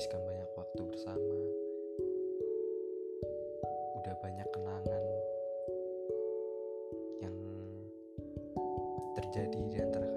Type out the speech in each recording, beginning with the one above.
menghabiskan banyak waktu bersama. Udah banyak kenangan yang terjadi di antara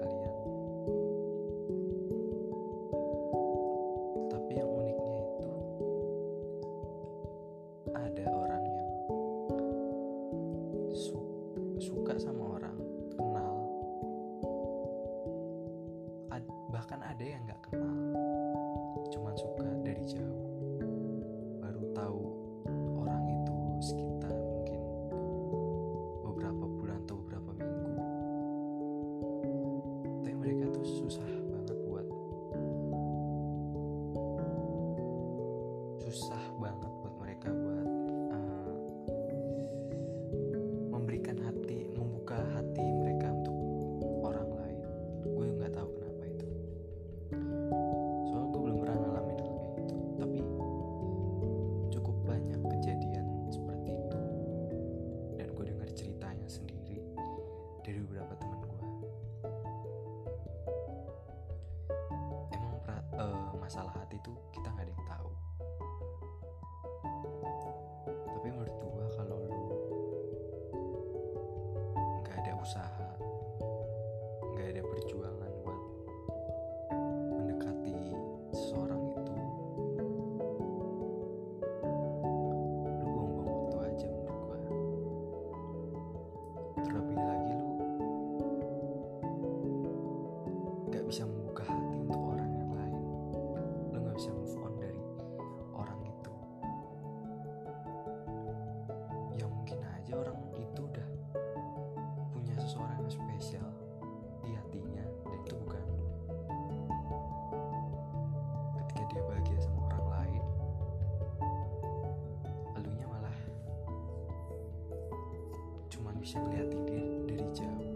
bisa melihat dia dari jauh.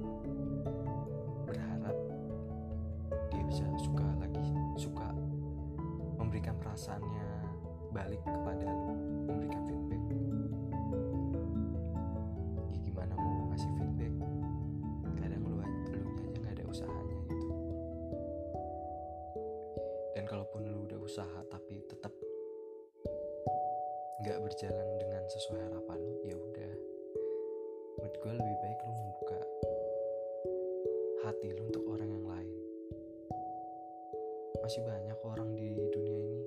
Berharap dia bisa suka lagi suka memberikan perasaannya balik kepada lu memberikan feedback hati lu untuk orang yang lain. Masih banyak orang di dunia ini.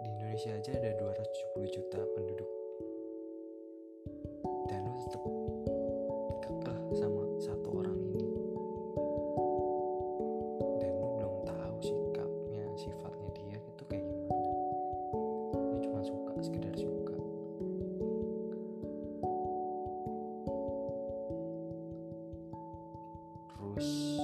Di Indonesia aja ada 270 juta penduduk. terus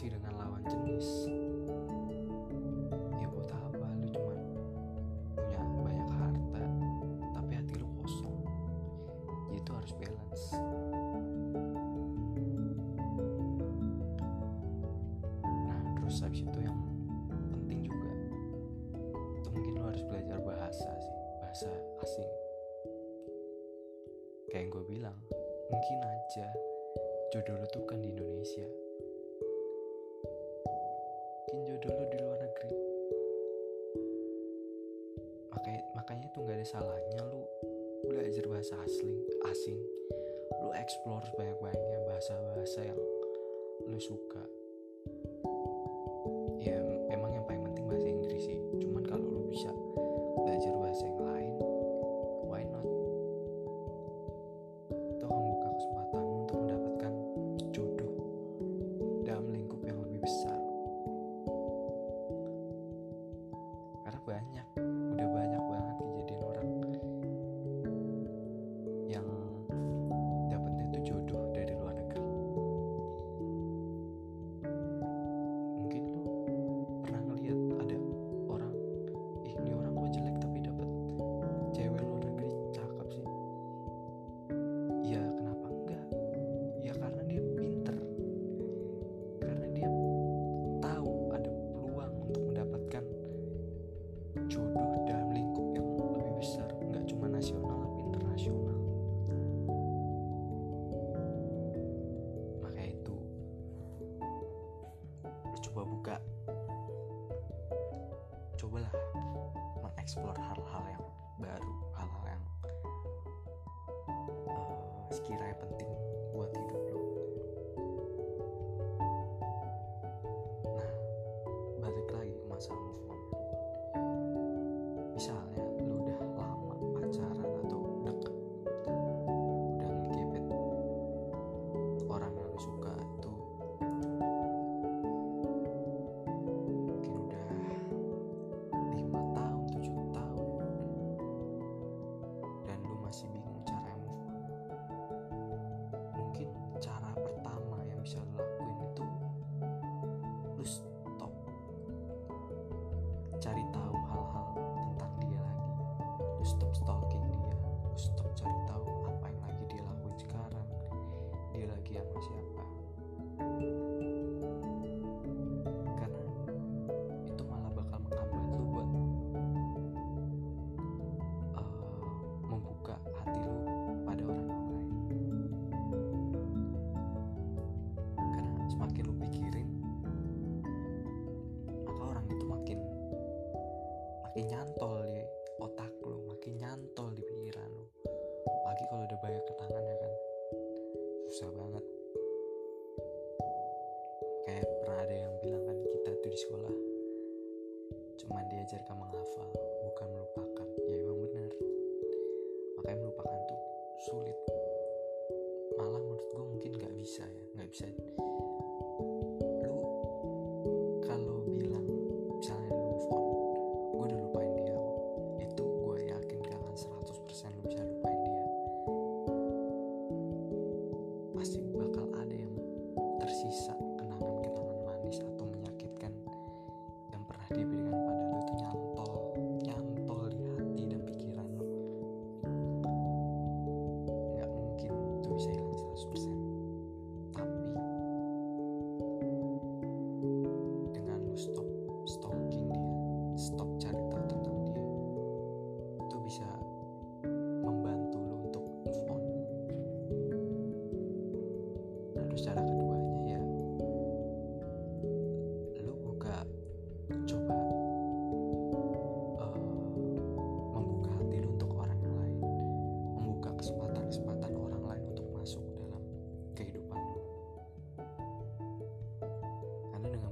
berinteraksi dengan lawan jenis. Ya buat apa? Lu cuma punya banyak harta tapi hati lu kosong. Ya, itu harus balance. Nah terus habis itu yang penting juga itu mungkin lu harus belajar bahasa sih bahasa asing. Kayak yang gue bilang mungkin aja jodoh lu tuh kan di Indonesia mungkin jodoh lo di luar negeri. Makanya makanya tuh nggak ada salahnya lu belajar bahasa asing asing. Lu explore banyak-banyaknya bahasa-bahasa yang lu suka. website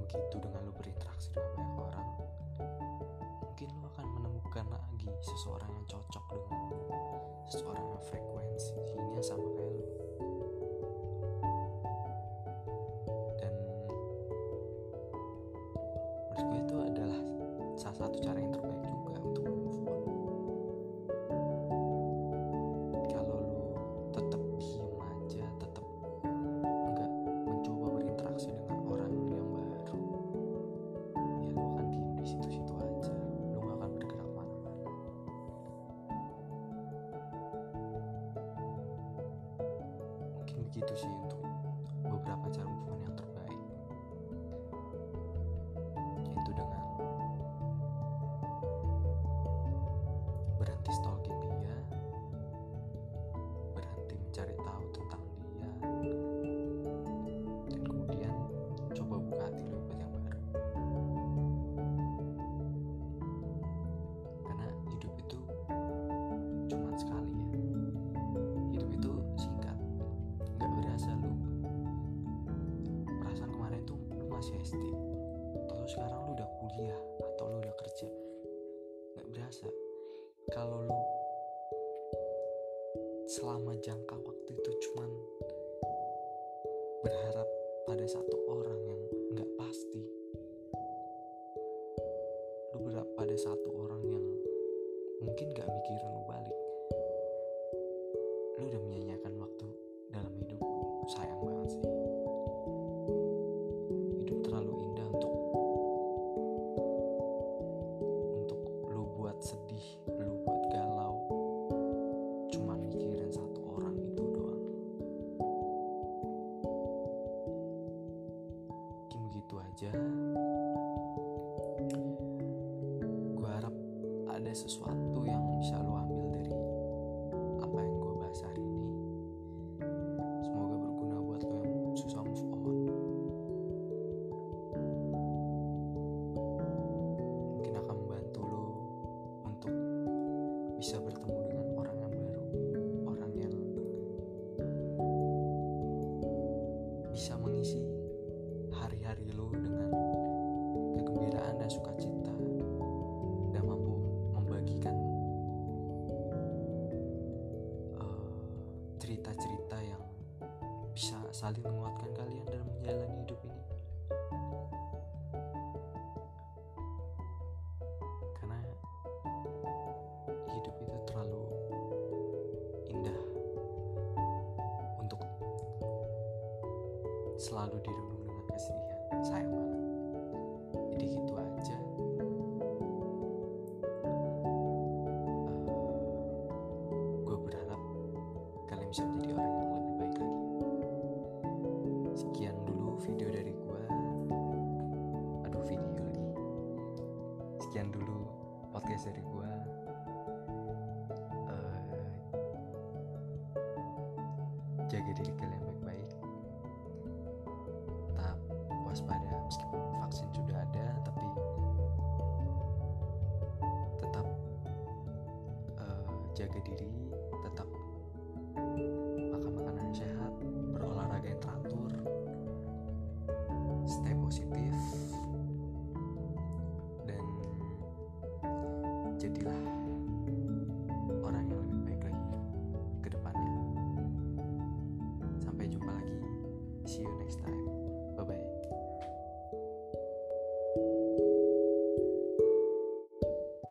gitu dengan lo berinteraksi dengan banyak orang mungkin lo akan menemukan lagi seseorang yang cocok dengan lo, seseorang yang frekuensinya sama gitu sih selama jangka waktu itu cuman berharap pada satu orang yang nggak pasti. Lu berharap pada satu orang yang mungkin nggak mikirin lu balik. Lu udah menyanyikan waktu 说 saling menguatkan jaga diri.